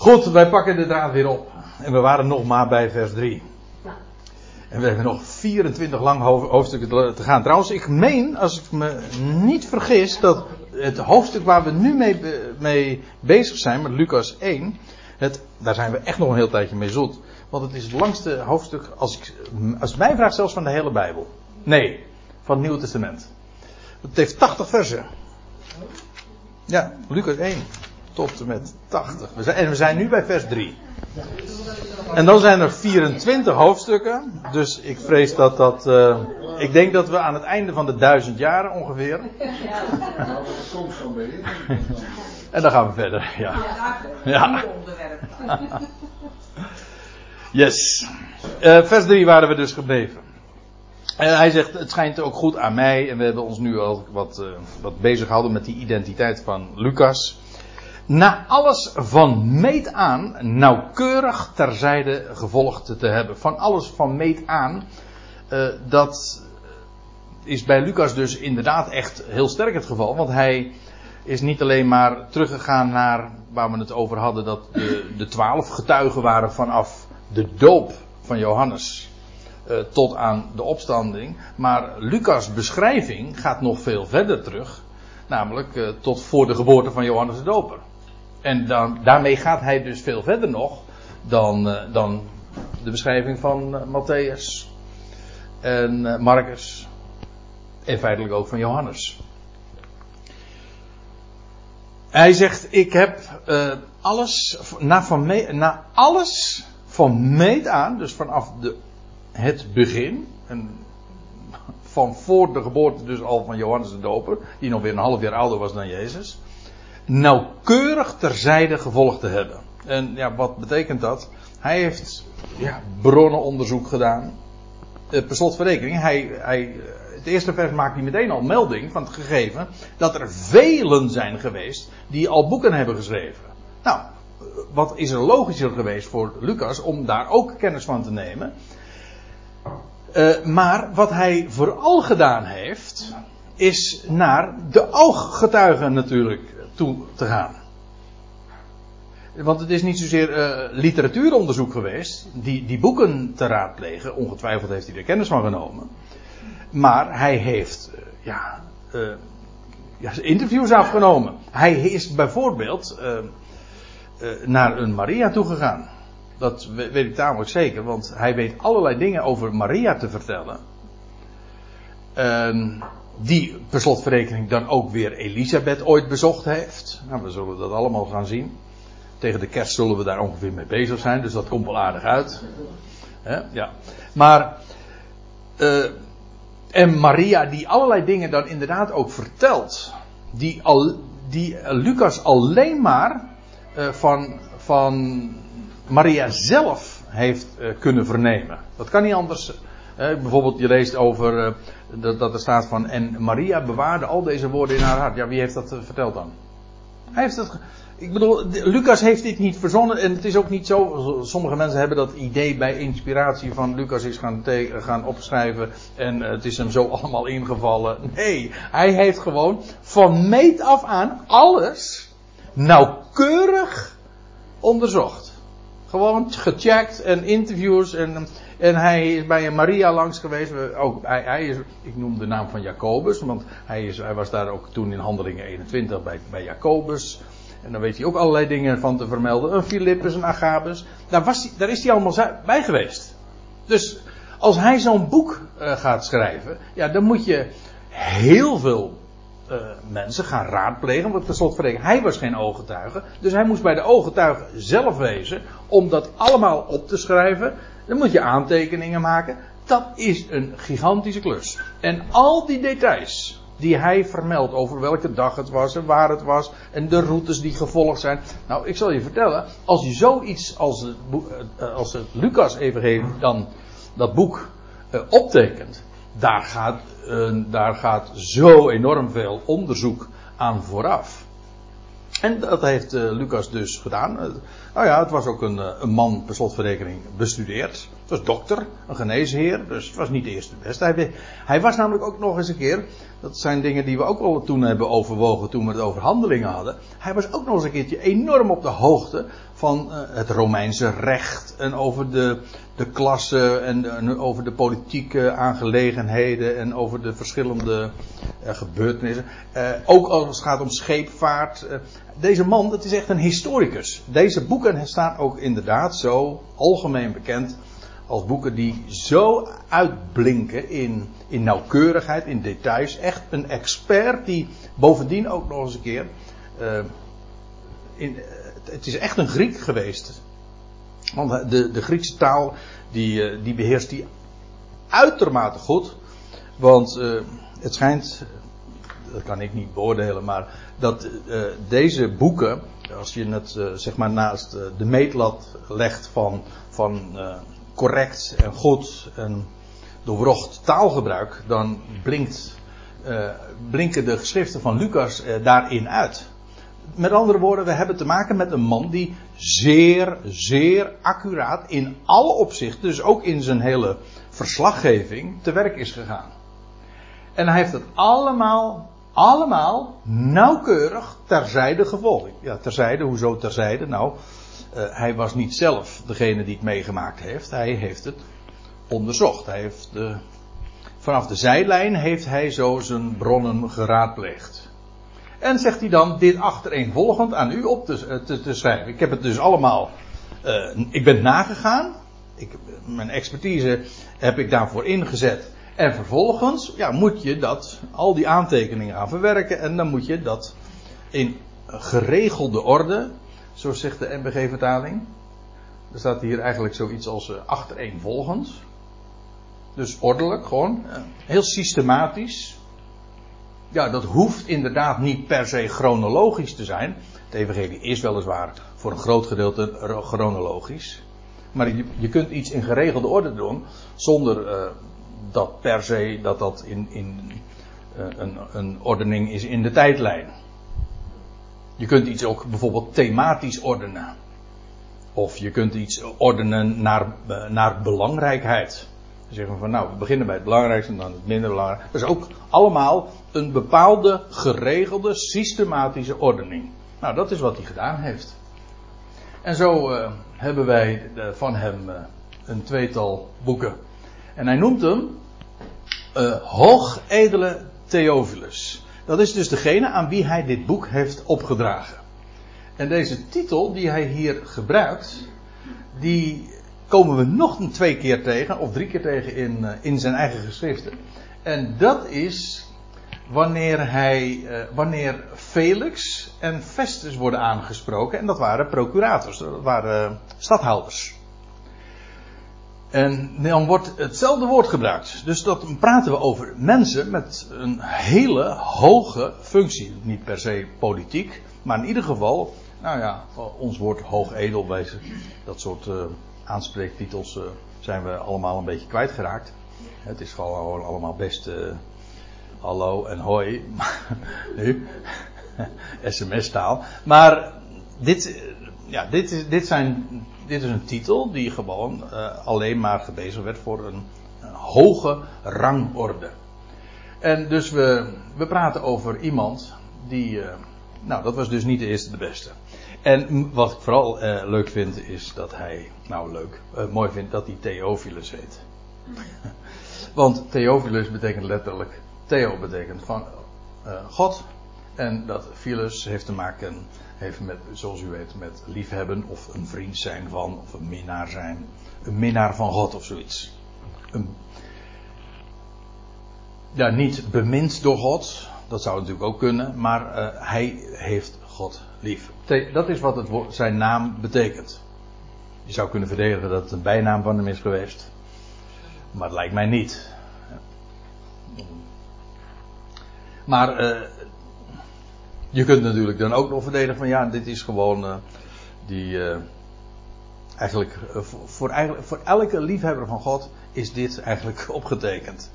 Goed, wij pakken de draad weer op. En we waren nog maar bij vers 3. En we hebben nog 24 lang hoofdstukken te gaan. Trouwens, ik meen, als ik me niet vergis, dat het hoofdstuk waar we nu mee, mee bezig zijn, met Lucas 1, het, daar zijn we echt nog een heel tijdje mee zoet. Want het is het langste hoofdstuk, als, ik, als het mij vraagt, zelfs van de hele Bijbel. Nee, van het Nieuwe Testament. Het heeft 80 versen. Ja, Lucas 1 tot en met 80. We zijn, en we zijn nu bij vers 3. En dan zijn er 24 hoofdstukken. Dus ik vrees dat dat. Uh, ik denk dat we aan het einde van de duizend jaren ongeveer. en dan gaan we verder. Ja. ja. Yes. Uh, vers 3 waren we dus gebleven. En hij zegt, het schijnt ook goed aan mij. En we hebben ons nu al wat, uh, wat bezig gehouden met die identiteit van Lucas na alles van meet aan nauwkeurig terzijde gevolgd te hebben. Van alles van meet aan, uh, dat is bij Lucas dus inderdaad echt heel sterk het geval. Want hij is niet alleen maar teruggegaan naar waar we het over hadden, dat de, de twaalf getuigen waren vanaf de doop van Johannes uh, tot aan de opstanding. Maar Lucas' beschrijving gaat nog veel verder terug. Namelijk uh, tot voor de geboorte van Johannes de Doper. En dan, daarmee gaat hij dus veel verder nog dan, uh, dan de beschrijving van uh, Matthäus en uh, Marcus. En feitelijk ook van Johannes. Hij zegt: Ik heb alles, na, van me, na alles van meet aan, dus vanaf de, het begin, en van voor de geboorte dus al van Johannes de Doper, die nog weer een half jaar ouder was dan Jezus nauwkeurig terzijde gevolgd te hebben. En ja, wat betekent dat? Hij heeft ja, bronnenonderzoek gedaan. Uh, per slot van rekening, hij, hij, het eerste vers maakt hij meteen al melding van het gegeven dat er velen zijn geweest die al boeken hebben geschreven. Nou, wat is er logischer geweest voor Lucas om daar ook kennis van te nemen? Uh, maar wat hij vooral gedaan heeft, is naar de ooggetuigen natuurlijk toe te gaan. Want het is niet zozeer uh, literatuuronderzoek geweest, die, die boeken te raadplegen. Ongetwijfeld heeft hij er kennis van genomen. Maar hij heeft uh, ja, uh, ja, interviews afgenomen. Hij is bijvoorbeeld naar een Maria toegegaan. Dat weet ik tamelijk zeker, want hij weet allerlei dingen over Maria te vertellen. Die per slotverrekening dan ook weer Elisabeth ooit bezocht heeft. Nou, we zullen dat allemaal gaan zien. Tegen de kerst zullen we daar ongeveer mee bezig zijn, dus dat komt wel aardig uit. Ja. Maar, uh, en Maria die allerlei dingen dan inderdaad ook vertelt. Die, al, die Lucas alleen maar uh, van, van Maria zelf heeft uh, kunnen vernemen. Dat kan niet anders bijvoorbeeld, je leest over uh, dat, er staat van. En Maria bewaarde al deze woorden in haar hart. Ja, wie heeft dat uh, verteld dan? Hij heeft het. Ik bedoel, Lucas heeft dit niet verzonnen. En het is ook niet zo. Sommige mensen hebben dat idee bij inspiratie van Lucas is gaan, gaan opschrijven. En het is hem zo allemaal ingevallen. Nee, hij heeft gewoon van meet af aan alles nauwkeurig onderzocht. Gewoon gecheckt en interviews en en hij is bij Maria langs geweest. Ook, hij, hij, is, ik noem de naam van Jacobus, want hij, is, hij was daar ook toen in Handelingen 21 bij, bij Jacobus. En dan weet hij ook allerlei dingen van te vermelden. Een Filippus, een Agabus. Daar, was hij, daar is hij allemaal bij geweest. Dus als hij zo'n boek uh, gaat schrijven, ja, dan moet je heel veel uh, mensen gaan raadplegen. Want tenslotte hij was geen ooggetuige. Dus hij moest bij de ooggetuigen zelf wezen om dat allemaal op te schrijven. Dan moet je aantekeningen maken. Dat is een gigantische klus. En al die details die hij vermeldt over welke dag het was en waar het was en de routes die gevolgd zijn. Nou, ik zal je vertellen, als je zoiets als het, eh, als het Lucas evangelie dan dat boek optekent, daar gaat, uh, daar gaat zo enorm veel onderzoek aan vooraf. En dat heeft uh, Lucas dus gedaan. Uh, nou ja, het was ook een, een man per slotverrekening bestudeerd. Was dokter, een geneesheer, dus het was niet de eerste beste. Hij, was namelijk ook nog eens een keer, dat zijn dingen die we ook al toen hebben overwogen toen we het over handelingen hadden. Hij was ook nog eens een keertje enorm op de hoogte van uh, het Romeinse recht en over de, de klasse en, over de politieke aangelegenheden en over de verschillende uh, gebeurtenissen. Uh, ook als het gaat om scheepvaart. deze man, dat is echt een historicus. Deze boeken staan ook inderdaad zo algemeen bekend als boeken die zo uitblinken in, in nauwkeurigheid, in details. Echt een expert die bovendien ook nog eens een keer. Uh, in, het is echt een Griek geweest. Want de, de Griekse taal die, uh, die beheerst die uitermate goed. Want het schijnt, dat kan ik niet beoordelen, maar dat deze boeken, als je het zeg maar naast de meetlat legt van, van correct en goed en doorwrocht taalgebruik, dan blinkt, uh, blinken de geschriften van Lucas uh, daarin uit. Met andere woorden, we hebben te maken met een man die zeer, zeer accuraat in alle opzichten, dus ook in zijn hele verslaggeving, te werk is gegaan. En hij heeft het allemaal, allemaal nauwkeurig terzijde gevolgd. Ja, terzijde, hoezo terzijde? Nou, uh, hij was niet zelf degene die het meegemaakt heeft. Hij heeft het onderzocht. Hij heeft de, vanaf de zijlijn heeft hij zo zijn bronnen geraadpleegd. En zegt hij dan dit achtereenvolgend aan u op te, eh, te, schrijven. Ik heb het dus allemaal. Uh, ik ben nagegaan. Ik, mijn expertise heb ik daarvoor ingezet. En vervolgens ja, moet je dat, al die aantekeningen gaan verwerken. En dan moet je dat in geregelde orde zo zegt de NBG-vertaling. Er staat hier eigenlijk zoiets als uh, achtereenvolgend. Dus ordelijk, gewoon. Heel systematisch. Ja, dat hoeft inderdaad niet per se chronologisch te zijn. Het evangelie is weliswaar voor een groot gedeelte chronologisch. Maar je, je kunt iets in geregelde orde doen zonder uh, dat per se dat dat in, in een, een ordening is in de tijdlijn. Je kunt iets ook bijvoorbeeld thematisch ordenen. Of je kunt iets ordenen naar, eh, naar belangrijkheid. Dan zeggen we van nou, we beginnen bij het belangrijkste en dan het minder belangrijk. Dat is ook allemaal een bepaalde geregelde, systematische ordening. Nou, dat is wat hij gedaan heeft. En zo uh, hebben wij uh, van hem een tweetal boeken. En hij noemt hem Hoogedele Theophilus. Dat is dus degene aan wie hij dit boek heeft opgedragen. En deze titel die hij hier gebruikt, die komen we nog een twee keer tegen, of drie keer tegen in, eh, in zijn eigen geschriften. En dat is wanneer hij, uh, wanneer Felix en Festus worden aangesproken. En dat waren procurators, dat waren stadhouders. En dan wordt hetzelfde woord gebruikt. Dus dat praten we over mensen met een hele hoge functie. Niet per se politiek, maar in ieder geval, nou ja, ons woord hoogedelwijze. Dat soort uh, aanspreektitels uh, zijn we allemaal een beetje kwijtgeraakt. Het is gewoon allemaal best uh, hallo en hoi. nu, sms-taal. Maar dit, ja, dit, dit zijn dit is een titel die gewoon uh, alleen maar gebezigd werd voor een, hoge rangorde. En dus we, we praten over iemand die. Uh, nou, dat was dus niet de eerste de beste. En wat ik vooral uh, leuk vind is dat hij. Nou, leuk. mooi vindt dat hij Theophilus heet. Want Theophilus betekent letterlijk. Theo betekent van God. En dat Philus heeft te maken heeft met, zoals u weet, met liefhebben of een vriend zijn van, of een minnaar zijn. Een minnaar van God of zoiets. Een, ja, niet bemind door God, dat zou natuurlijk ook kunnen, maar uh, hij heeft God lief. Dat is wat het, zijn naam betekent. Je zou kunnen verdedigen dat het een bijnaam van hem is geweest, maar het lijkt mij niet. Maar uh, je kunt natuurlijk dan ook nog verdedigen van ja, dit is gewoon uh, die. Uh, eigenlijk, uh, voor, eigenlijk, voor elke liefhebber van God is dit eigenlijk opgetekend.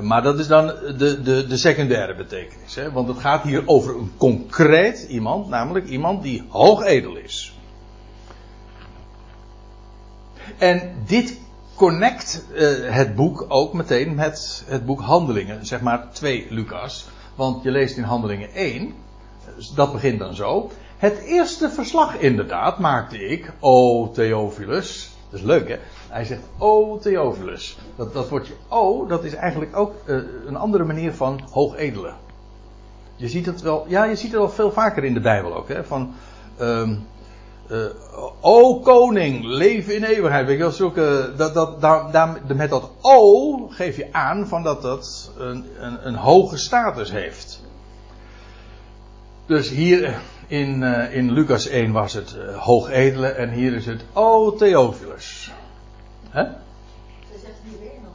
maar dat is dan de, de, de secundaire betekenis. Hè? Want het gaat hier over een concreet iemand, namelijk iemand die hoogedel is. En dit connect het boek ook meteen met het boek Handelingen, zeg maar 2 Lucas. Want je leest in Handelingen 1, dus dat begint dan zo. Het eerste verslag inderdaad maakte ik, o Theophilus. Dat is leuk hè. Hij zegt, o Theophilus. Dat, dat woordje o, dat is eigenlijk ook uh, een andere manier van hoogedele. Je ziet het wel, ja je ziet het wel veel vaker in de Bijbel ook hè. Van, um, uh, o koning, leven in eeuwigheid. Je dat, dat, met dat o geef je aan van dat dat een, een, een hoge status heeft. Dus hier in, uh, in Lucas 1 was het hoogedele en hier is het O Theophilus. Hè? Ze zegt hier weer nog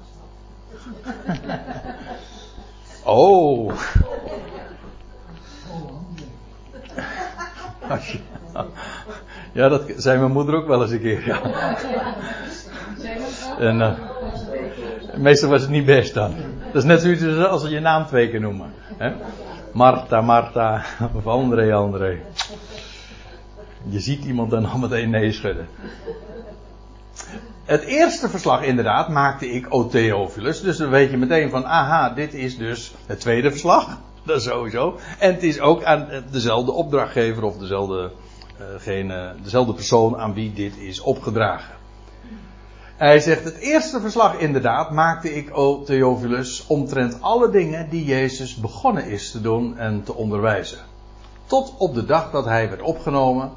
wat. oh. Ja, dat zei mijn moeder ook wel eens een keer. Ja. En, uh, meestal was het niet best dan. Dat is net zoiets als je naam twee keer noemen. Hè? Marta, Marta, of André, André. Je ziet iemand dan al meteen nee schudden. Het eerste verslag inderdaad maakte ik O Theophilus. Dus dan weet je meteen van, aha, dit is dus het tweede verslag. Dat is sowieso. En het is ook aan dezelfde opdrachtgever of dezelfde, uh, dezelfde persoon aan wie dit is opgedragen. Hij zegt, het eerste verslag inderdaad maakte ik, o Theophilus, omtrent alle dingen die Jezus begonnen is te doen en te onderwijzen. Tot op de dag dat hij werd opgenomen,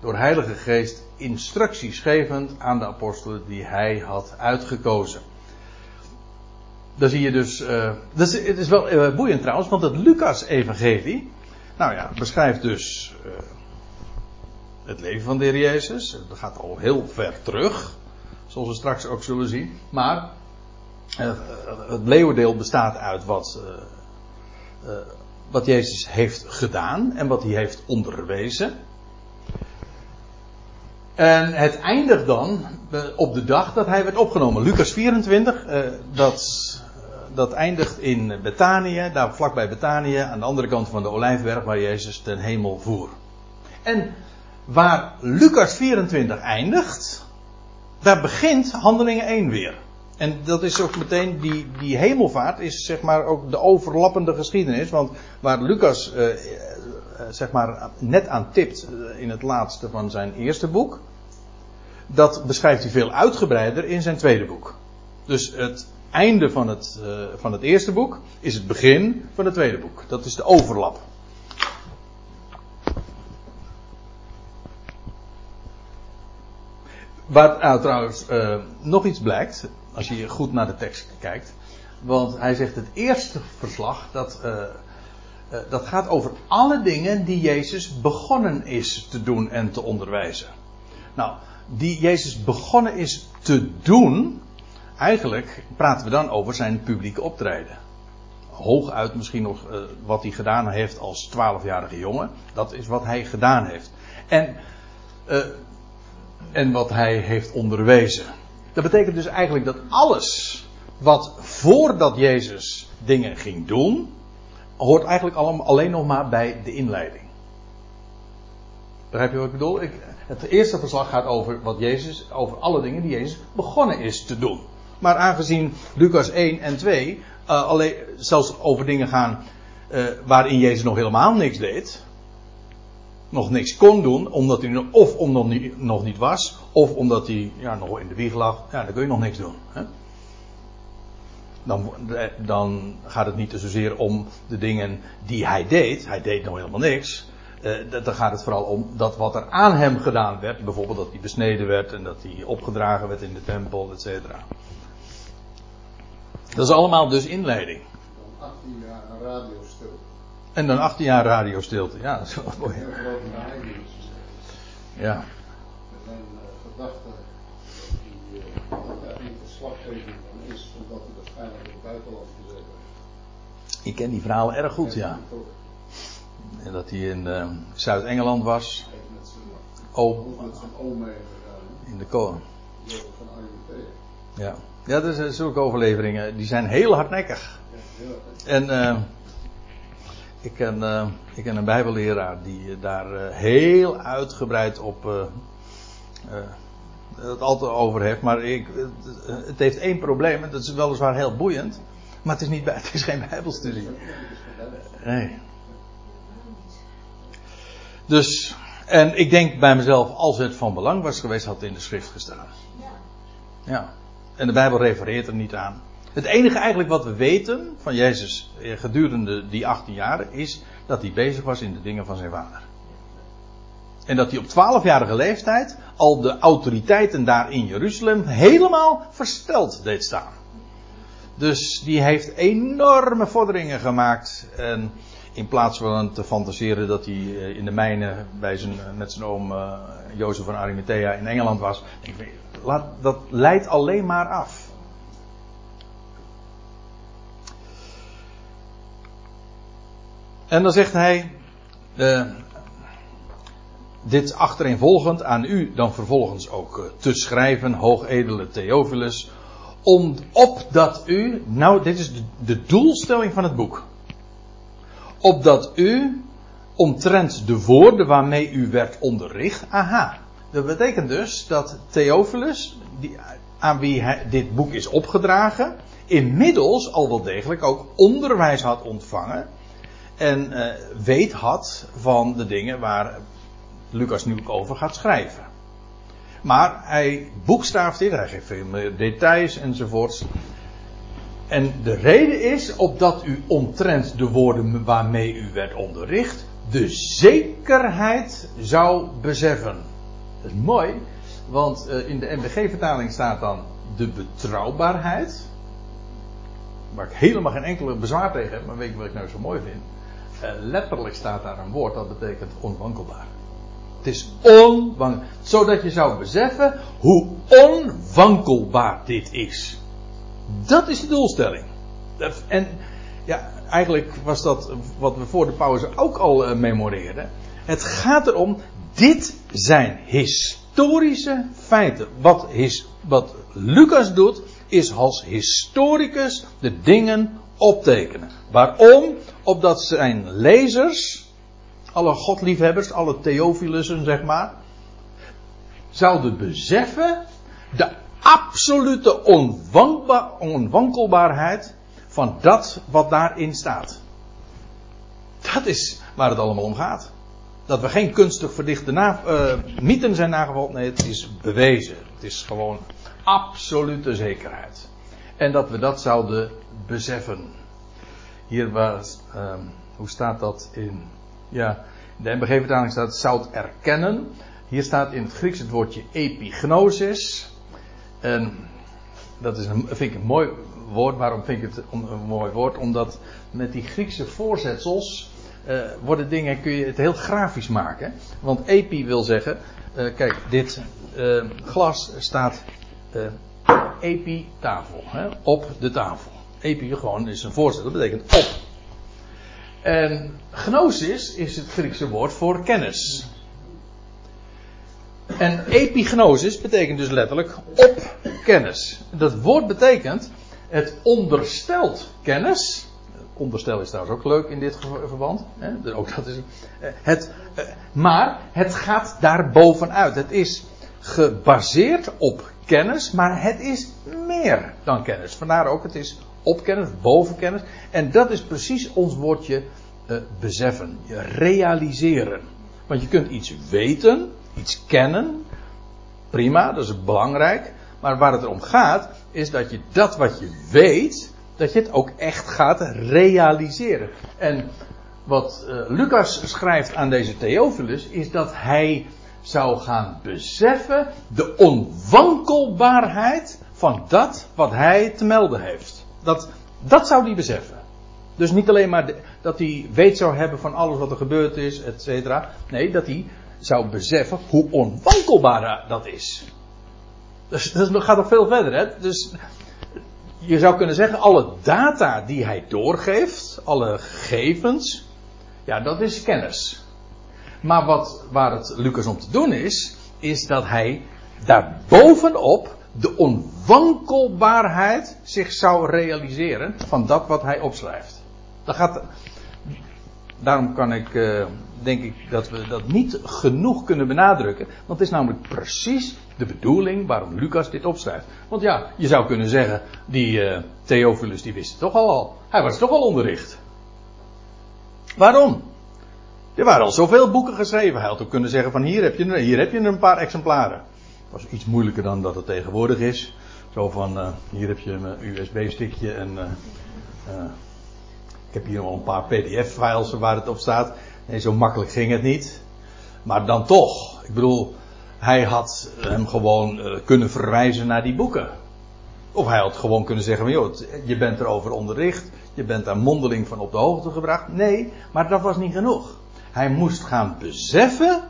door Heilige Geest instructies gevend aan de apostelen die hij had uitgekozen. Daar zie je dus, is, het is wel boeiend trouwens, want het Lucas-evangelie, nou ja, beschrijft dus het leven van de Heer Jezus. Dat gaat al heel ver terug. Zoals we straks ook zullen zien. Maar uh, het leeuwendeel bestaat uit wat, uh, wat Jezus heeft gedaan en wat hij heeft onderwezen. En het eindigt dan op de dag dat hij werd opgenomen. Lucas 24, dat, dat eindigt in Betanië, daar vlakbij Betanië, aan de andere kant van de Olijfberg, waar Jezus ten hemel voer. En waar Lucas 24 eindigt, daar begint handelingen 1 weer. En dat is ook meteen, die, die hemelvaart is zeg maar ook de overlappende geschiedenis. Want waar Lucas eh, eh, zeg maar net aan tipt eh, in het laatste van zijn eerste boek. Dat beschrijft hij veel uitgebreider in zijn tweede boek. Dus het einde van het, uh, van het eerste boek is het begin van het tweede boek. Dat is de overlap. Waar nou, trouwens uh, nog iets blijkt, als je goed naar de tekst kijkt. Want hij zegt het eerste verslag, dat, uh, dat gaat over alle dingen die Jezus begonnen is te doen en te onderwijzen. Nou, die Jezus begonnen is te doen, eigenlijk praten we dan over zijn publieke optreden. Hooguit misschien nog wat hij gedaan heeft als 12-jarige jongen. Dat is wat hij gedaan heeft. En en wat hij heeft onderwezen. Dat betekent dus eigenlijk dat alles wat voordat Jezus dingen ging doen, hoort eigenlijk alleen nog maar bij de inleiding. Begrijp je wat ik bedoel? Ik, het eerste verslag gaat over wat Jezus, over alle dingen die Jezus begonnen is te doen. Maar aangezien Lucas 1 en 2 uh, eh, alleen, zelfs over dingen gaan uh, waarin Jezus nog helemaal niks deed, nog niks kon doen, omdat hij of omdat hij nog niet was, of omdat hij ja, nog in de wieg lag, ja, dan kun je nog niks doen. Hè? Dan, dan gaat het niet zozeer om de dingen die hij deed, hij deed nog helemaal niks. Uh, dan gaat het vooral om dat wat er aan hem gedaan werd, bijvoorbeeld dat hij besneden werd en dat hij opgedragen werd in de tempel, et cetera. Dat is allemaal dus inleiding. 18 jaar radio stil. En dan 18 jaar radiostilte. Ja, dat is wel mooi. Ja. Met zijn gedachte die, dat er niet verslaggeving van is, omdat hij waarschijnlijk in het buitenland heeft. Ik ken die verhalen erg goed, ja. En dat hij in uh, Zuid-Engeland was. Oom. In de Argenteë. Ja. Ja, dat zijn zulke overleveringen. Die zijn heel hardnekkig. Ja, heel hardnekkig. En uh, ik ken, uh, ik ken een bijbelleraar die daar uh, heel uitgebreid op het altijd over heeft. Maar ik, het heeft één probleem. En dat is weliswaar heel boeiend. Maar het is, niet, het is geen bijbelstudie. Nee. Dus, en ik denk bij mezelf, als het van belang was geweest, had het in de schrift gestaan. Ja. En de Bijbel refereert er niet aan. Het enige eigenlijk wat we weten van Jezus gedurende die 18 jaren is dat hij bezig was in de dingen van zijn vader. En dat hij op 12-jarige leeftijd al de autoriteiten daar in Jeruzalem helemaal versteld deed staan. Dus die heeft enorme vorderingen gemaakt. En in plaats van te fantaseren dat hij eh, in de mijnen bij zijn, met zijn oom Jozef van Arimathea in Engeland was. Laat, dat leidt alleen maar af. En dan zegt hij, uh, dit achtereenvolgend aan u dan vervolgens ook uh, te schrijven, hoogedele Theophilus, om, opdat u, nou dit is de, de doelstelling van het boek, opdat u omtrent de woorden waarmee u werd onderricht, aha, dat betekent dus dat Theophilus, die, aan wie hij, dit boek is opgedragen, inmiddels al wel degelijk ook onderwijs had ontvangen en uh, weet had van de dingen waar Lucas nu over gaat schrijven. Maar hij boekstaaft dit, hij geeft veel meer details enzovoorts. En de reden is opdat u omtrent de woorden waarmee u werd onderricht, de zekerheid zou beseffen. Dat is mooi, want uh, in de MBG-vertaling staat dan de betrouwbaarheid. Waar ik helemaal geen enkele bezwaar tegen heb, maar weet je wat ik nou zo mooi vind? Uh, letterlijk staat daar een woord dat betekent onwankelbaar. Het is onwankelbaar. Zodat je zou beseffen hoe onwankelbaar dit is. Dat is de doelstelling. En ja, eigenlijk was dat wat we voor de pauze ook al uh, memoreerden. Het gaat erom, dit zijn historische feiten. Wat, wat Lucas doet, is als historicus de dingen optekenen. Waarom? Opdat zijn lezers, alle godliefhebbers, alle theophilussen zeg maar, zouden beseffen de absolute onwankelbaarheid van dat wat daarin staat. Dat is waar het allemaal om gaat. Dat we geen kunstig verdichte na, uh, mythen zijn nagevolgd. Nee, het is bewezen. Het is gewoon absolute zekerheid. En dat we dat zouden beseffen. Hier was, um, hoe staat dat in, ja, in de MBG-vertaling staat zout erkennen. Hier staat in het Grieks het woordje epignosis. En dat is een, vind ik een mooi woord. Waarom vind ik het een mooi woord? Omdat met die Griekse voorzetsels uh, worden dingen, kun je het heel grafisch maken. Want epi wil zeggen, uh, kijk, dit uh, glas staat epi-tafel, hè, op de tafel. Epi gewoon is een voorzet, dat betekent op. En gnosis is het Griekse woord voor kennis. En epignosis betekent dus letterlijk op kennis. Dat woord betekent het onderstelt kennis. Onderstel is trouwens ook leuk in dit verband. Hè? Ook dat is, het, maar het gaat daar bovenuit. Het is gebaseerd op kennis, maar het is meer dan kennis. Vandaar ook, het is op kennis, boven kennis. En dat is precies ons woordje uh, beseffen, realiseren. Want je kunt iets weten, iets kennen, prima, dat is belangrijk. Maar waar het om gaat, is dat je dat wat je weet, dat je het ook echt gaat realiseren. En wat uh, Lucas schrijft aan deze Theophilus, is dat hij zou gaan beseffen de onwankelbaarheid van dat wat hij te melden heeft. Dat, dat zou hij beseffen. Dus niet alleen maar dat hij weet zou hebben van alles wat er gebeurd is, et cetera. Nee, dat hij zou beseffen hoe onwankelbaar dat is. Dus dat gaat nog veel verder. Hè? Dus je zou kunnen zeggen, alle data die hij doorgeeft, alle gegevens, ja, dat is kennis. Maar wat, waar het Lucas om te doen is, is dat hij daarbovenop de onwankelbaarheid zich zou realiseren van dat wat hij opschrijft. Dat gaat, daarom kan ik, uh, denk ik dat we dat niet genoeg kunnen benadrukken. Want het is namelijk precies de bedoeling waarom Lucas dit opschrijft. Want ja, je zou kunnen zeggen, die uh, Theophilus die wist het toch al al. Hij was toch al onderricht. Waarom? Er waren al zoveel boeken geschreven. Hij had ook kunnen zeggen van hier heb je, hier heb je een paar exemplaren. Dat was iets moeilijker dan dat het tegenwoordig is. Zo van, uh, hier heb je een USB-stickje en uh, ik heb hier al een paar PDF-files waar het op staat. Nee, zo makkelijk ging het niet. Maar dan toch. Ik bedoel, hij had hem gewoon kunnen verwijzen naar die boeken. Of hij had gewoon kunnen zeggen: van, joh, je bent erover onderricht. Je bent daar mondeling van op de hoogte gebracht. Nee, maar dat was niet genoeg. Hij moest gaan beseffen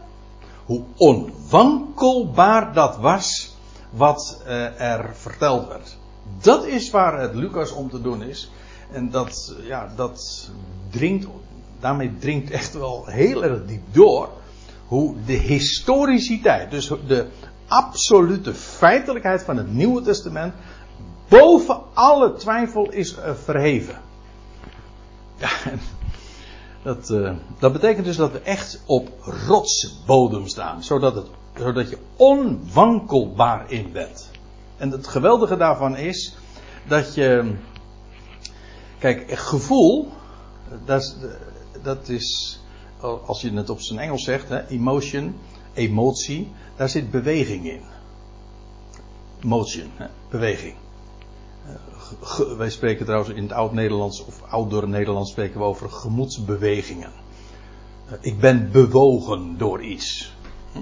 hoe onwankelbaar dat was wat uh, er verteld werd. Dat is waar het Lucas om te doen is. En dat, ja, dat dringt, daarmee dringt echt wel heel erg diep door hoe de historiciteit, dus de absolute feitelijkheid van het Nieuwe Testament, boven alle twijfel is uh, verheven. Ja, dat, uh, dat betekent dus dat we echt op rotsbodem staan. Zodat, het, zodat je onwankelbaar in bent. En het geweldige daarvan is dat je. Kijk, gevoel. Dat is, dat is als je het op zijn Engels zegt, hè, emotion, emotie. Daar zit beweging in. Motion, hè, beweging wij spreken trouwens in het oud-Nederlands of oud-Nederlands spreken we over gemoedsbewegingen. Eh, ik ben bewogen door iets. Hm?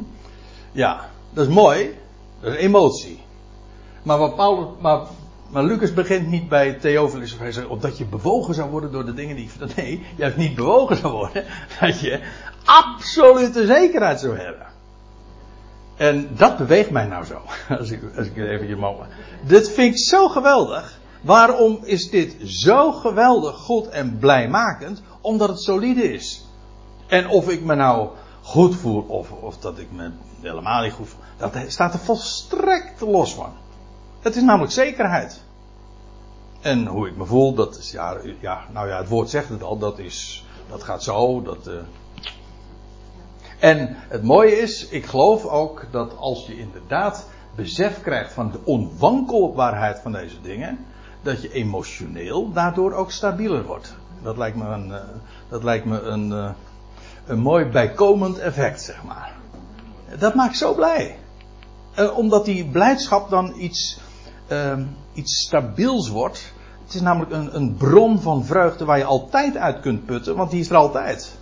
Ja, dat is mooi. Dat is emotie. Maar, Paulus, maar, maar Lucas begint niet bij Theophilus. Hij zegt, opdat je bewogen zou worden door de dingen die. Nee, hebt niet bewogen zou worden. Dat je absolute zekerheid zou hebben. En dat beweegt mij nou zo. Als ik, als ik even je. Dit vind ik zo geweldig. Waarom is dit zo geweldig goed en blijmakend? Omdat het solide is. En of ik me nou goed voel of, of dat ik me helemaal niet goed voel, dat staat er volstrekt los van. Het is namelijk zekerheid. En hoe ik me voel, dat is ja, ja nou ja, het woord zegt het al, dat is, dat gaat zo, dat. Uh... En het mooie is, ik geloof ook dat als je inderdaad besef krijgt van de onwankelbaarheid van deze dingen, dat je emotioneel daardoor ook stabieler wordt. Dat lijkt me een, uh, dat lijkt me een, uh, een mooi bijkomend effect, zeg maar. Dat maakt zo blij. Uh, omdat die blijdschap dan iets, ehm, iets stabiels wordt. Het is namelijk een, een bron van vreugde waar je altijd uit kunt putten, want die is er altijd.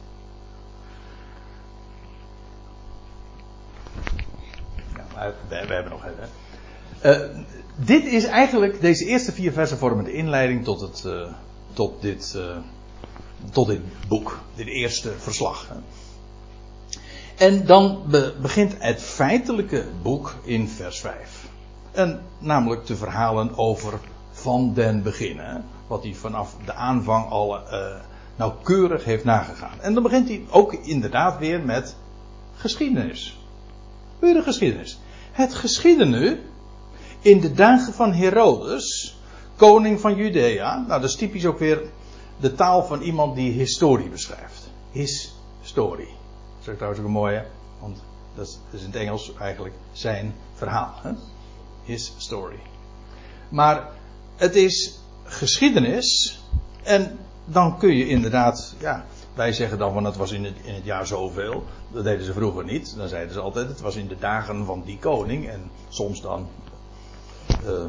We, we hebben nog even dit is eigenlijk, deze eerste vier versen vormen de inleiding tot, het, uh, tot, dit, uh, tot dit boek, dit eerste verslag. En dan be begint het feitelijke boek in vers 5. En namelijk te verhalen over van den beginnen. Wat hij vanaf de aanvang al uh, nauwkeurig heeft nagegaan. En dan begint hij ook inderdaad weer met geschiedenis. De geschiedenis. Het geschiedene in de dagen van Herodes, koning van Judea. Nou, dat is typisch ook weer de taal van iemand die historie beschrijft. His story. Dat is trouwens ook een mooie, want dat is, in het Engels eigenlijk zijn verhaal. Hè? His story. Maar het is geschiedenis en dan kun je inderdaad, ja, wij zeggen dan van het was in het, in het jaar zoveel. Dat deden ze vroeger niet. Dan zeiden ze altijd het was in de dagen van die koning. En soms dan uh,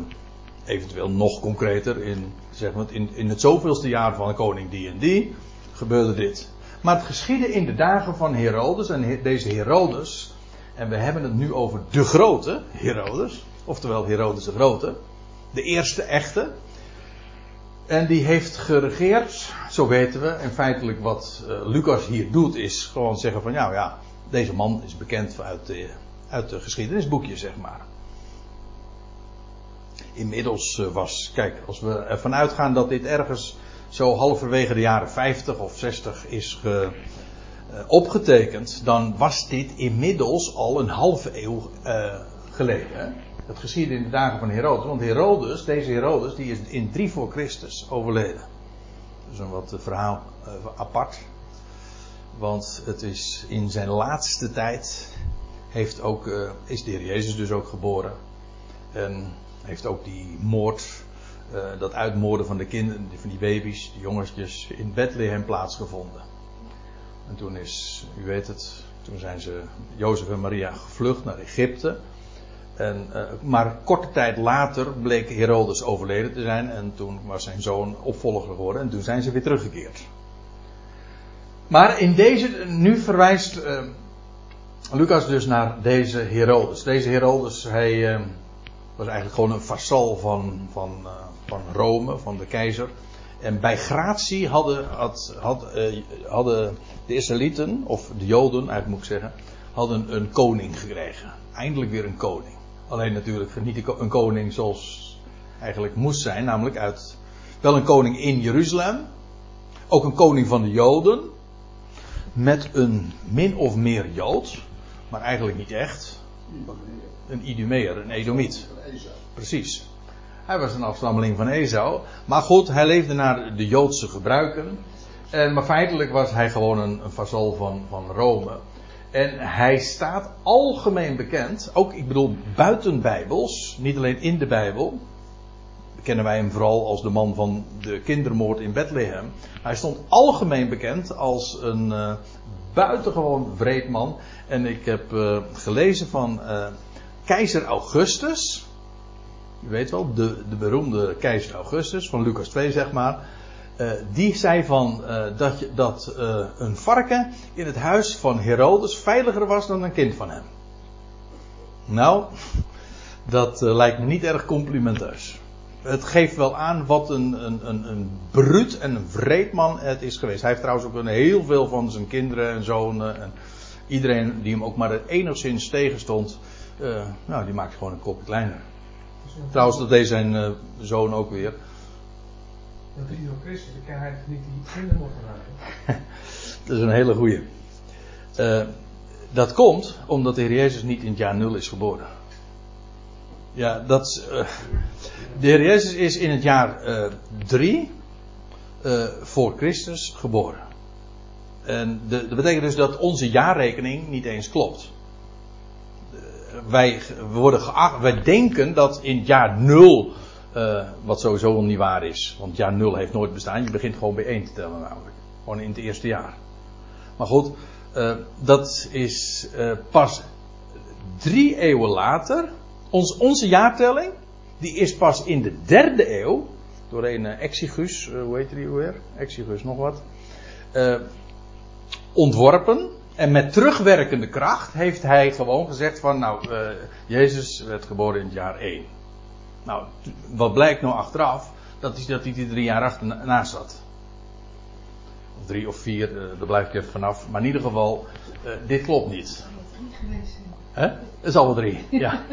eventueel nog concreter, in, zeg maar, in, in het zoveelste jaar van koning die en die, gebeurde dit. Maar het geschiedde in de dagen van Herodes. En deze Herodes, en we hebben het nu over de grote Herodes, oftewel Herodes de Grote, de eerste echte. En die heeft geregeerd, zo weten we. En feitelijk wat uh, Lucas hier doet, is gewoon zeggen van, nou ja, deze man is bekend uit de, uit de geschiedenisboekje, zeg maar inmiddels eh, was. Kijk, als we ervan uitgaan dat dit ergens zo halverwege de jaren 50 of 60 is ge, uh, opgetekend, dan was dit inmiddels al een halve eeuw uh, geleden. Dat geschiedde in de dagen van Herodes. Want Herodes, deze Herodes, die is in 3 voor Christus overleden. Dus een wat verhaal apart. Want het is in zijn laatste tijd heeft ook, is de Heer Jezus dus ook geboren. En heeft ook die moord, uh, dat uitmoorden van de kinderen, van die baby's, die jongetjes, in Bethlehem plaatsgevonden. En toen is, u weet het, toen zijn ze, Jozef en Maria, gevlucht naar Egypte. En, uh, maar korte tijd later bleek Herodes overleden te zijn. En toen was zijn zoon opvolger geworden. En toen zijn ze weer teruggekeerd. Maar in deze, nu verwijst uh, Lucas dus naar deze Herodes. Deze Herodes, hij was eigenlijk gewoon een vasal van, van, van Rome, van de keizer. En bij gratie hadden, had, had, hadden de Israëlieten, of de Joden eigenlijk moet ik zeggen, hadden een koning gekregen. Eindelijk weer een koning. Alleen natuurlijk niet een koning zoals eigenlijk moest zijn, namelijk uit. Wel een koning in Jeruzalem. Ook een koning van de Joden. Met een min of meer Jood. Maar eigenlijk niet echt. Een Idumeer, een Edomiet. Precies. Hij was een afstammeling van Esau. Maar goed, hij leefde naar de Joodse gebruiken. En, maar feitelijk was hij gewoon een, vazal van, van Rome. En hij staat algemeen bekend, ook ik bedoel buiten Bijbels, niet alleen in de Bijbel. Kennen wij hem vooral als de man van de kindermoord in Bethlehem. Hij stond algemeen bekend als een uh, buitengewoon vreed man. En ik heb uh, gelezen van uh, keizer Augustus. U weet wel, de, de beroemde keizer Augustus van Lucas 2 zeg maar. Uh, die zei van uh, dat, je, dat uh, een varken in het huis van Herodes veiliger was dan een kind van hem. Nou, dat lijkt me niet erg complimenteus. Het geeft wel aan wat een, een, een, een bruut en een vreed man het is geweest. Hij heeft trouwens ook een heel veel van zijn kinderen en zonen. En iedereen die hem ook maar enigszins tegenstond, nou, die maakte gewoon een kopje kleiner. Trouwens, dat deed zijn zoon ook weer. Dat is door Christus, dan kan hij het niet die kinderen mogen raken. dat is een hele goeie. Uh, dat komt omdat de Heer Jezus niet in het jaar nul is geboren. Ja, dat. Uh, de Heer Jezus is in het jaar 3 uh, voor Christus geboren. En de, dat betekent dus dat onze jaarrekening niet eens klopt. Wij, worden geacht, wij denken dat in jaar 0 uh, wat sowieso niet waar is. Want jaar 0 heeft nooit bestaan. Je begint gewoon bij 1 te tellen namelijk. Gewoon in het eerste jaar. Maar goed, uh, dat is uh, pas drie eeuwen later. Ons, onze jaartelling, die is pas in de derde eeuw. Door een Exigus, hoe heet die weer? Exigus nog wat. ontworpen. En met terugwerkende kracht heeft hij gewoon gezegd van nou, Jezus werd geboren in het jaar 1. Nou, wat blijkt nou achteraf? Dat is dat hij er drie jaar achternaast zat. Of drie of vier, uh, daar blijf ik even vanaf. Maar in ieder geval, uh, dit klopt niet. Hè? Dat is al wel drie, ja.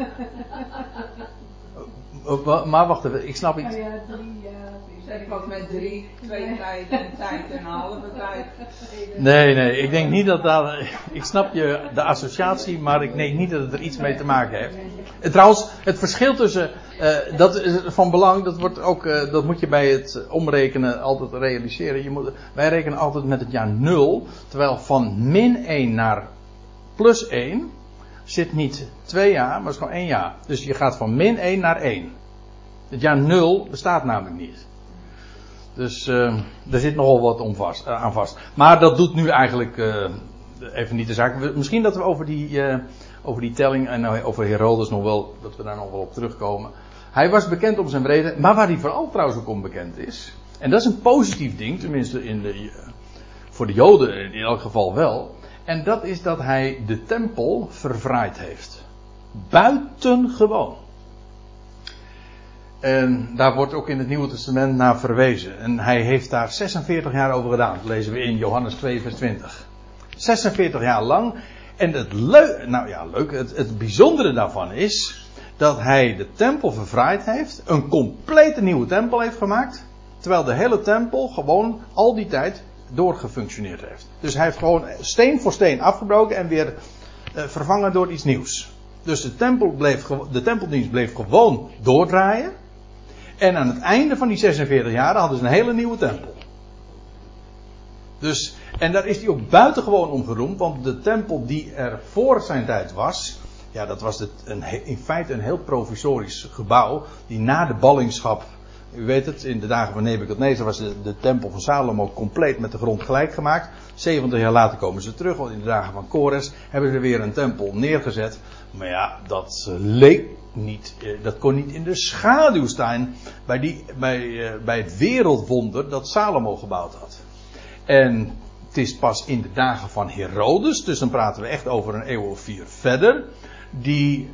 maar wacht even, ik snap iets. Ja, ja, drie, ja. Zeg ik ook met drie, twee tijd en tijd en een halve tijd. Nee, nee, ik denk niet dat dat. Ik snap je de associatie, maar ik denk niet dat het er iets mee te maken heeft. En trouwens, het verschil tussen. Uh, dat is van belang, dat, wordt ook, uh, dat moet je bij het omrekenen altijd realiseren. Je moet, wij rekenen altijd met het jaar 0, terwijl van min 1 naar plus 1 zit niet twee jaar, maar is gewoon één jaar. Dus je gaat van min 1 naar 1. Het jaar 0 bestaat namelijk niet. Dus uh, er zit nogal wat om vast, uh, aan vast. Maar dat doet nu eigenlijk uh, even niet de zaak. Misschien dat we over die, over die telling en over Herodes nog wel, dat we daar nog wel op terugkomen. Hij was bekend om zijn vrede, maar waar hij vooral trouwens ook onbekend is. En dat is een positief ding, tenminste in de, voor de Joden in elk geval wel. En dat is dat hij de tempel verfraaid heeft. Buitengewoon. En daar wordt ook in het Nieuwe Testament naar verwezen. En hij heeft daar 46 jaar over gedaan. Dat lezen we in Johannes 2, vers 20. 46 jaar lang. En het leuke, nou ja, leuk, het, het bijzondere daarvan is dat hij de tempel verfraaid heeft. Een complete nieuwe tempel heeft gemaakt. Terwijl de hele tempel gewoon al die tijd doorgefunctioneerd heeft. Dus hij heeft gewoon steen voor steen afgebroken en weer uh, vervangen door iets nieuws. Dus de, tempel bleef, de tempeldienst bleef gewoon doordraaien. En aan het einde van die 46 jaar hadden ze een hele nieuwe tempel. Dus, En daar is hij ook buitengewoon om geroemd, want de tempel die er voor zijn tijd was, ja, dat was het een, in feite een heel provisorisch gebouw, die na de ballingschap, u weet het, in de dagen van Nebuchadnezzar was de, tempel van Salomo compleet met de grond gelijk gemaakt. 70 jaar later komen ze terug, want in de dagen van Kores hebben ze weer een tempel neergezet. Maar ja, dat leek niet, eh, dat kon niet in de schaduw staan bij, die, bij, eh, bij het wereldwonder dat Salomo gebouwd had. En het is pas in de dagen van Herodes, dus dan praten we echt over een eeuw of vier verder, die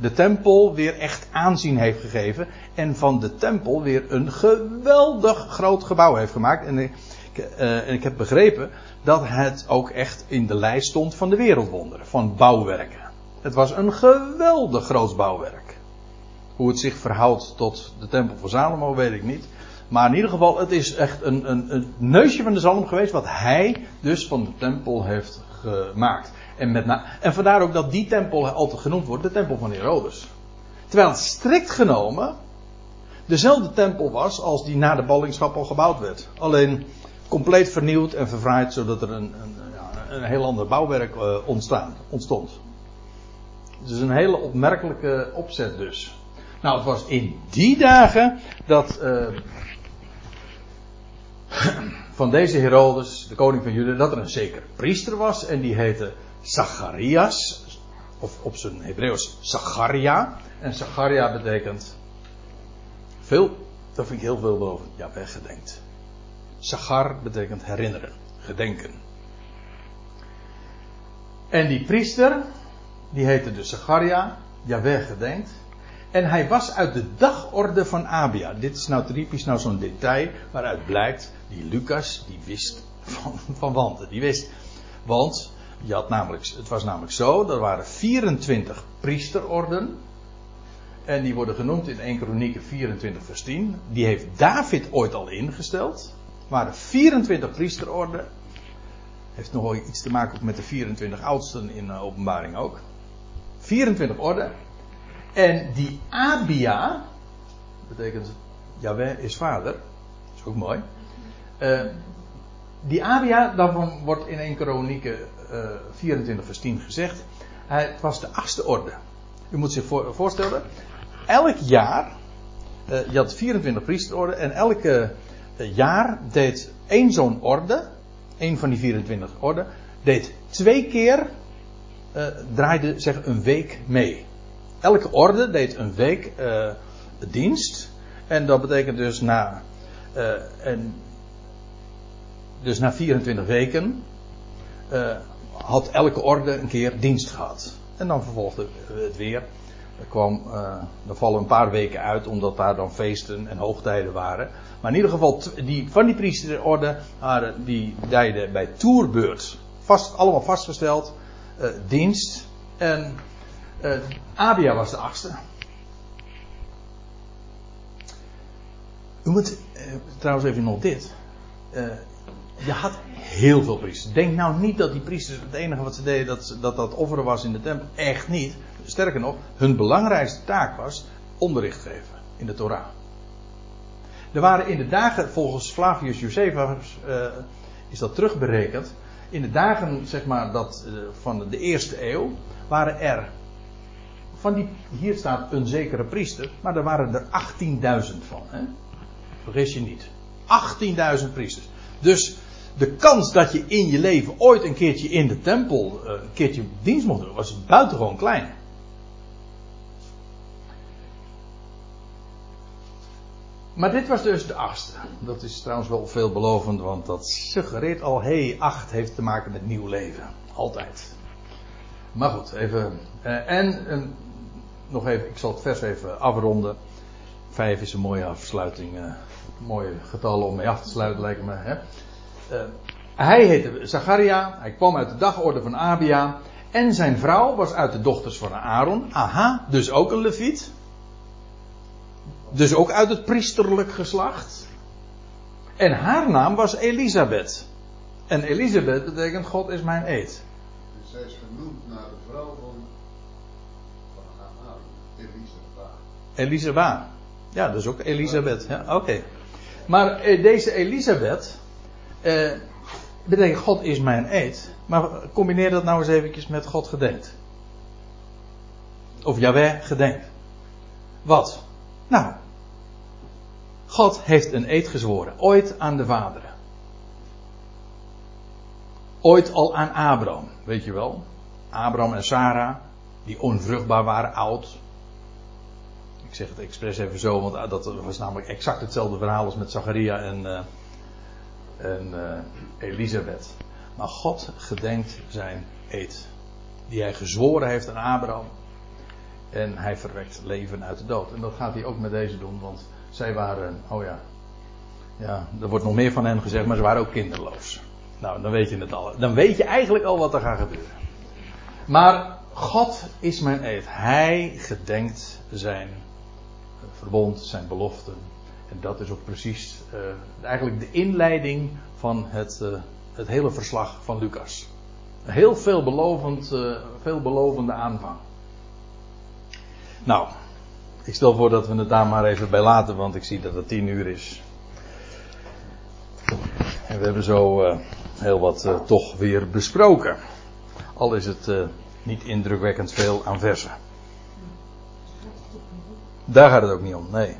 de tempel weer echt aanzien heeft gegeven en van de tempel weer een geweldig groot gebouw heeft gemaakt. En ik, uh, en ik heb begrepen dat het ook echt in de lijst stond van de wereldwonderen, van bouwwerken. Het was een geweldig groot bouwwerk. Hoe het zich verhoudt tot de tempel van Salomo weet ik niet. Maar in ieder geval, het is echt een, een, een neusje van de zalm geweest wat hij dus van de tempel heeft gemaakt. En, met en vandaar ook dat die tempel altijd genoemd wordt, de tempel van Herodes. Terwijl het strikt genomen dezelfde tempel was als die na de ballingschap al gebouwd werd. Alleen compleet vernieuwd en verfraaid, zodat er een, een, een heel ander bouwwerk uh, ontstaan, ontstond. Is een hele opmerkelijke opzet dus. Nou, het was in die dagen dat uh, van deze Herodes, de koning van Juda, dat er een zeker priester was en die heette Zacharias, of op zijn Hebreeuws Zacharia. En Zacharia betekent veel, dat vind ik heel veel boven, ja, weggedenkt. Zachar betekent herinneren, gedenken. En die priester, die heette dus Zacharia, Jaweh gedenkt. En hij was uit de dagorde van Abia. Dit is nou typisch nou zo'n detail waaruit blijkt, die Lucas, die wist van, van wanten. Die wist. Want je had namelijk, het was namelijk zo, er waren 24 priesterorden. En die worden genoemd in 1 Kronieken 24 vers 10. Die heeft David ooit al ingesteld. Er waren 24 priesterorden. Heeft nog wel iets te maken met de 24 oudsten in de openbaring ook. 24 orden. En die Abia, betekent Yahweh is vader, is ook mooi. Uh, die Abia, daarvan wordt in 1 Kronieken uh, 24 vers 10 gezegd, hij, het was de achtste orde. U moet zich voor, voorstellen, elk jaar, uh, je had 24 priesterorden en elke jaar deed één zo'n orde, één van die 24 orden, deed twee keer, draaide zeg een week mee. Elke orde deed een week dienst. En dat betekent dus na, en, dus na 24 weken had elke orde een keer dienst gehad. En dan vervolgde het weer. Er, kwam, er vallen een paar weken uit omdat daar dan feesten en hoogtijden waren. Maar in ieder geval, die, van die priesterorde waren die deden bij toerbeurt. Vast, allemaal vastgesteld. dienst. En uh, Abia was de achtste. U moet trouwens even nog dit. Je had heel veel priesters. Denk nou niet dat die priesters het enige wat ze deden dat dat, dat offeren was in de tempel. Echt niet. Sterker nog, hun belangrijkste taak was onderricht geven in de Torah. Er waren in de dagen, volgens Flavius Josephus is dat terugberekend. In de dagen zeg maar, dat, van de eerste eeuw waren er van die, hier staat een zekere priester, maar er waren er 18.000 van. Hè? Vergis je niet. 18.000 priesters. Dus de kans dat je in je leven ooit een keertje in de tempel, eh, een keertje dienst mocht doen, was buitengewoon klein. Maar dit was dus de achtste. Dat is trouwens wel veelbelovend, want dat suggereert al, hé, hey, acht heeft te maken met nieuw leven. Altijd. Maar goed, even. Uh, en uh, nog even, ik zal het vers even afronden. Vijf is een mooie afsluiting. Mooie getallen om mee af te sluiten, lijkt me. Hè? Uh, hij heette Zacharia. Hij kwam uit de dagorde van Abia. En zijn vrouw was uit de dochters van Aaron. Aha, dus ook een leviet. Dus ook uit het priesterlijk geslacht. En haar naam was Elisabeth. En Elisabeth betekent God is mijn eed. Dus zij is genoemd naar de vrouw van Elisabeth. Ja, dat is ook Elisabeth. Ja, Oké. Okay. Maar eh, deze Elisabeth. Eh, betekent God is mijn eed. Maar combineer dat nou eens eventjes met God gedenkt. Of Jaweh gedenkt. Wat? Nou, God heeft een eed gezworen. Ooit aan de vaderen. Ooit al aan Abraham, weet je wel. Abraham en Sarah, die onvruchtbaar waren, oud. Ik zeg het expres even zo, want dat was namelijk exact hetzelfde verhaal als met Zacharia en, uh, en uh, Elisabeth. Maar God gedenkt zijn eed. Die hij gezworen heeft aan Abraham. En hij verwekt leven uit de dood. En dat gaat hij ook met deze doen, want zij waren, oh ja, ja, er wordt nog meer van hen gezegd, maar ze waren ook kinderloos. Nou, dan weet je het al. Dan weet je eigenlijk al wat er gaat gebeuren. Maar God is mijn eed. Hij gedenkt zijn verbond, zijn beloften. En dat is ook precies uh, eigenlijk de inleiding van het, uh, het hele verslag van Lucas. Een heel veelbelovend, uh, veelbelovende aanvang. Nou, ik stel voor dat we het daar maar even bij laten, want ik zie dat het tien uur is. En we hebben zo heel wat toch weer besproken. Al is het niet indrukwekkend veel aan versen. Daar gaat het ook niet om, nee.